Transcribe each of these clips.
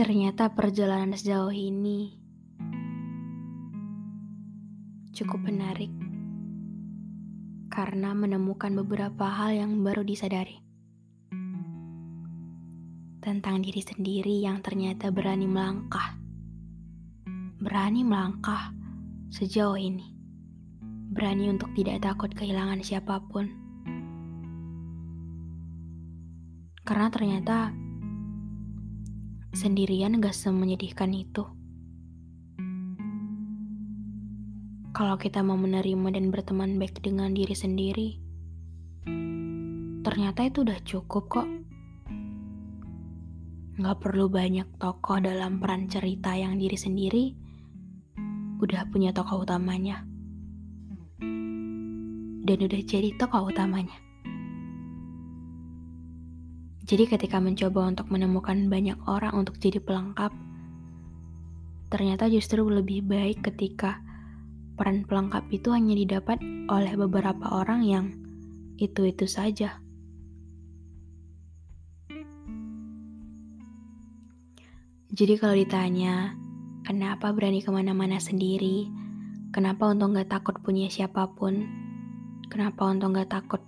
Ternyata perjalanan sejauh ini cukup menarik karena menemukan beberapa hal yang baru disadari. Tentang diri sendiri yang ternyata berani melangkah, berani melangkah sejauh ini, berani untuk tidak takut kehilangan siapa pun, karena ternyata sendirian gak semenyedihkan itu. Kalau kita mau menerima dan berteman baik dengan diri sendiri, ternyata itu udah cukup kok. Gak perlu banyak tokoh dalam peran cerita yang diri sendiri udah punya tokoh utamanya. Dan udah jadi tokoh utamanya. Jadi ketika mencoba untuk menemukan banyak orang untuk jadi pelengkap, ternyata justru lebih baik ketika peran pelengkap itu hanya didapat oleh beberapa orang yang itu-itu saja. Jadi kalau ditanya, kenapa berani ke mana-mana sendiri? Kenapa untuk gak takut punya siapa pun? Kenapa untuk gak takut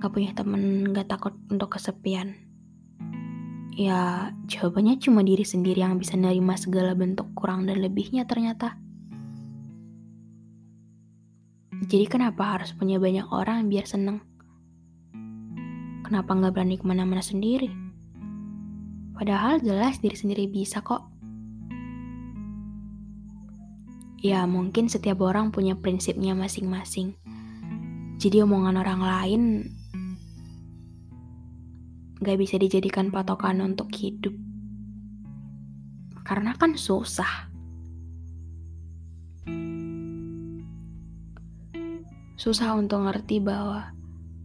gak punya temen, gak takut untuk kesepian? Ya, jawabannya cuma diri sendiri yang bisa nerima segala bentuk kurang dan lebihnya ternyata. Jadi kenapa harus punya banyak orang biar seneng? Kenapa nggak berani ke mana-mana sendiri? Padahal jelas diri sendiri bisa kok. Ya mungkin setiap orang punya prinsipnya masing-masing. Jadi omongan orang lain gak bisa dijadikan patokan untuk hidup. Karena kan susah. susah untuk ngerti bahwa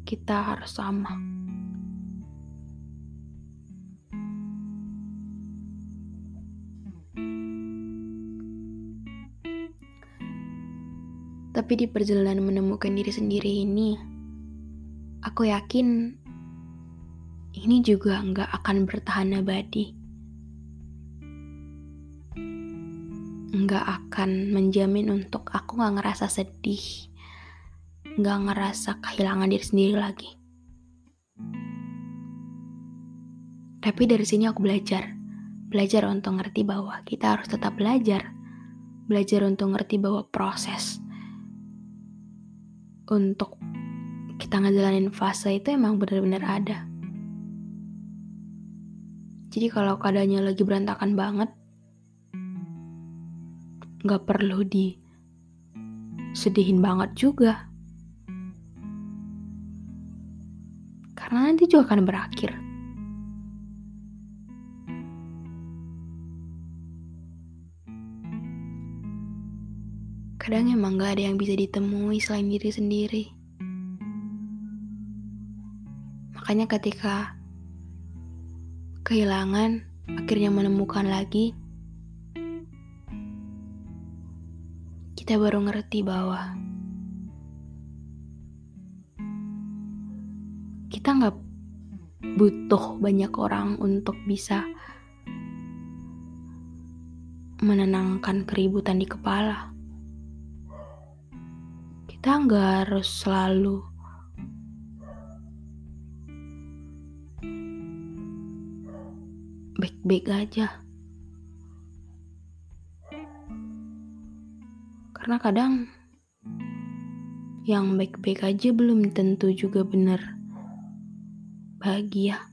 kita harus sama. Tapi di perjalanan menemukan diri sendiri ini, aku yakin ini juga nggak akan bertahan abadi. Nggak akan menjamin untuk aku nggak ngerasa sedih nggak ngerasa kehilangan diri sendiri lagi. Tapi dari sini aku belajar, belajar untuk ngerti bahwa kita harus tetap belajar, belajar untuk ngerti bahwa proses untuk kita ngejalanin fase itu emang benar-benar ada. Jadi kalau keadaannya lagi berantakan banget, nggak perlu di sedihin banget juga. karena nanti juga akan berakhir. Kadang emang gak ada yang bisa ditemui selain diri sendiri. Makanya ketika kehilangan, akhirnya menemukan lagi, kita baru ngerti bahwa kita nggak butuh banyak orang untuk bisa menenangkan keributan di kepala. Kita nggak harus selalu baik-baik aja. Karena kadang yang baik-baik aja belum tentu juga benar bahagia.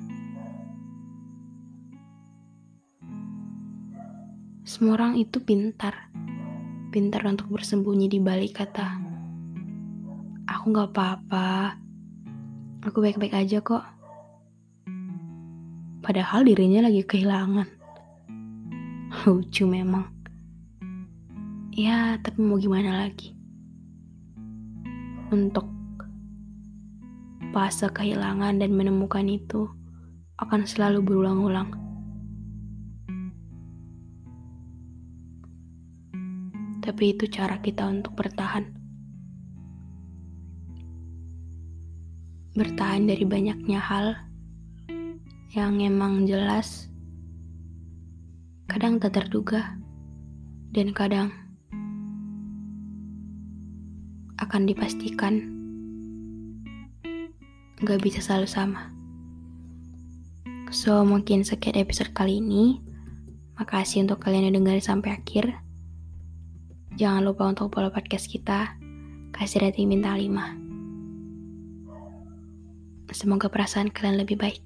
Semua orang itu pintar, pintar untuk bersembunyi di balik kata, "Aku gak apa-apa, aku baik-baik aja kok." Padahal dirinya lagi kehilangan. Lucu memang. Ya, tapi mau gimana lagi? Untuk fase kehilangan dan menemukan itu akan selalu berulang-ulang. tapi itu cara kita untuk bertahan. Bertahan dari banyaknya hal yang emang jelas, kadang tak terduga, dan kadang akan dipastikan gak bisa selalu sama. So, mungkin sekian episode kali ini. Makasih untuk kalian yang dengar sampai akhir. Jangan lupa untuk follow podcast kita, kasih rating bintang 5. Semoga perasaan kalian lebih baik.